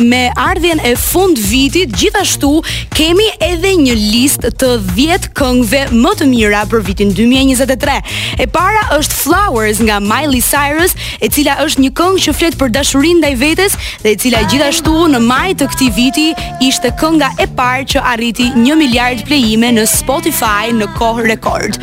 Me ardhjen e fund vitit, gjithashtu kemi edhe një listë të 10 këngëve më të mira për vitin 2023. E para është Flowers nga Miley Cyrus, e cila është një këngë që flet për dashurinë ndaj vetes dhe e cila gjithashtu në maj të këtij viti ishte kënga e parë që arriti 1 miliard plejime në Spotify në kohë rekord.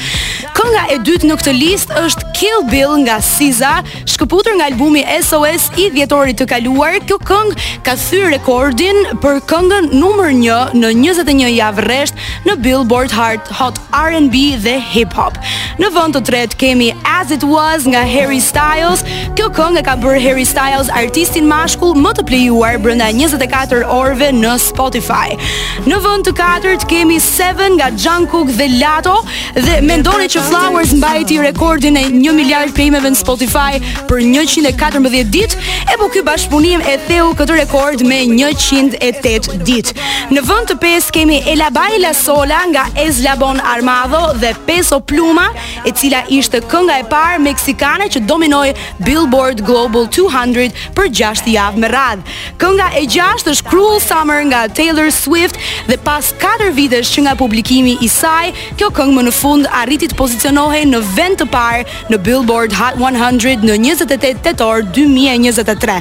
Kënga e dytë në këtë listë është Kill Bill nga SZA, Shkëputur nga albumi SOS i dhjetorit të kaluar, kjo këngë ka thyer rekordin për këngën numër 1 në 21 javë rresht në Billboard Hot Hot R&B dhe Hip Hop. Në vend të tretë kemi As It Was nga Harry Styles. Kjo këngë ka bërë Harry Styles artistin mashkull më të plejuar brenda 24 orëve në Spotify. Në vend të katërt kemi Seven nga Jungkook dhe Latto. Dhe mendoni që Flowers mbajti rekordin e 1 miliard plejimeve në Spotify për 114 ditë, e po ky bashkëpunim e theu këtë rekord me 108 ditë. Në vend të pesë kemi Ella Baila Sola nga Eslabon Armado dhe Peso Pluma, e cila ishte kënga e parë meksikane që dominoi Billboard Global 200 për 6 javë me radhë. Kënga e gjashtë është Cruel Summer nga Taylor Swift dhe pas 4 vitesh që nga publikimi i saj, kjo këngë më në fund arriti të pozicionohej në vend të parë në Billboard Hot 100 në 28 tetor 2023.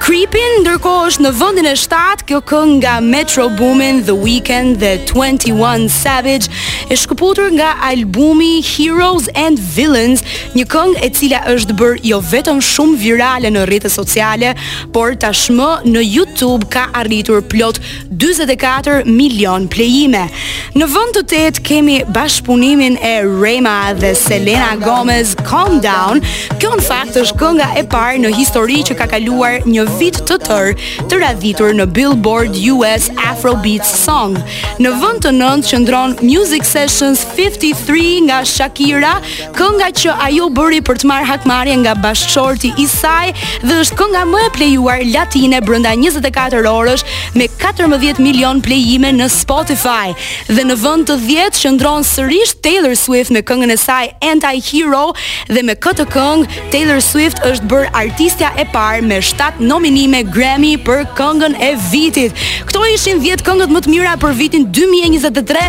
Creepin ndërkohë është në vendin e 7, kjo këngë nga Metro Boomin, The Weeknd dhe 21 Savage e shkëputur nga albumi Heroes and Villains, një këngë e cila është bërë jo vetëm shumë virale në rrjete sociale, por tashmë në YouTube ka arritur plot 44 milion plejime. Në vend të tetë kemi bashkëpunimin e Rema dhe Selena Gomez Calm Down. Kjo në fakt është kënga e parë në histori që ka kaluar një vit të tërë të radhitur në Billboard US Afrobeat Song. Në vend të nëntë qëndron Music Sessions 53 nga Shakira, kënga që ajo bëri për të marrë hakmarrje nga bashkëshorti i saj dhe është kënga më e plejuar latine brenda 24 orësh me 14 milion plejime në Spotify. Dhe në vend të 10 qëndron sërish Taylor Swift me këngën e saj Anti-Hero dhe me këtë këngë Taylor Swift është bërë artistja e parë me 7 nominime Grammy për këngën e vitit. Këto ishin 10 këngët më të mira për vitin 2023.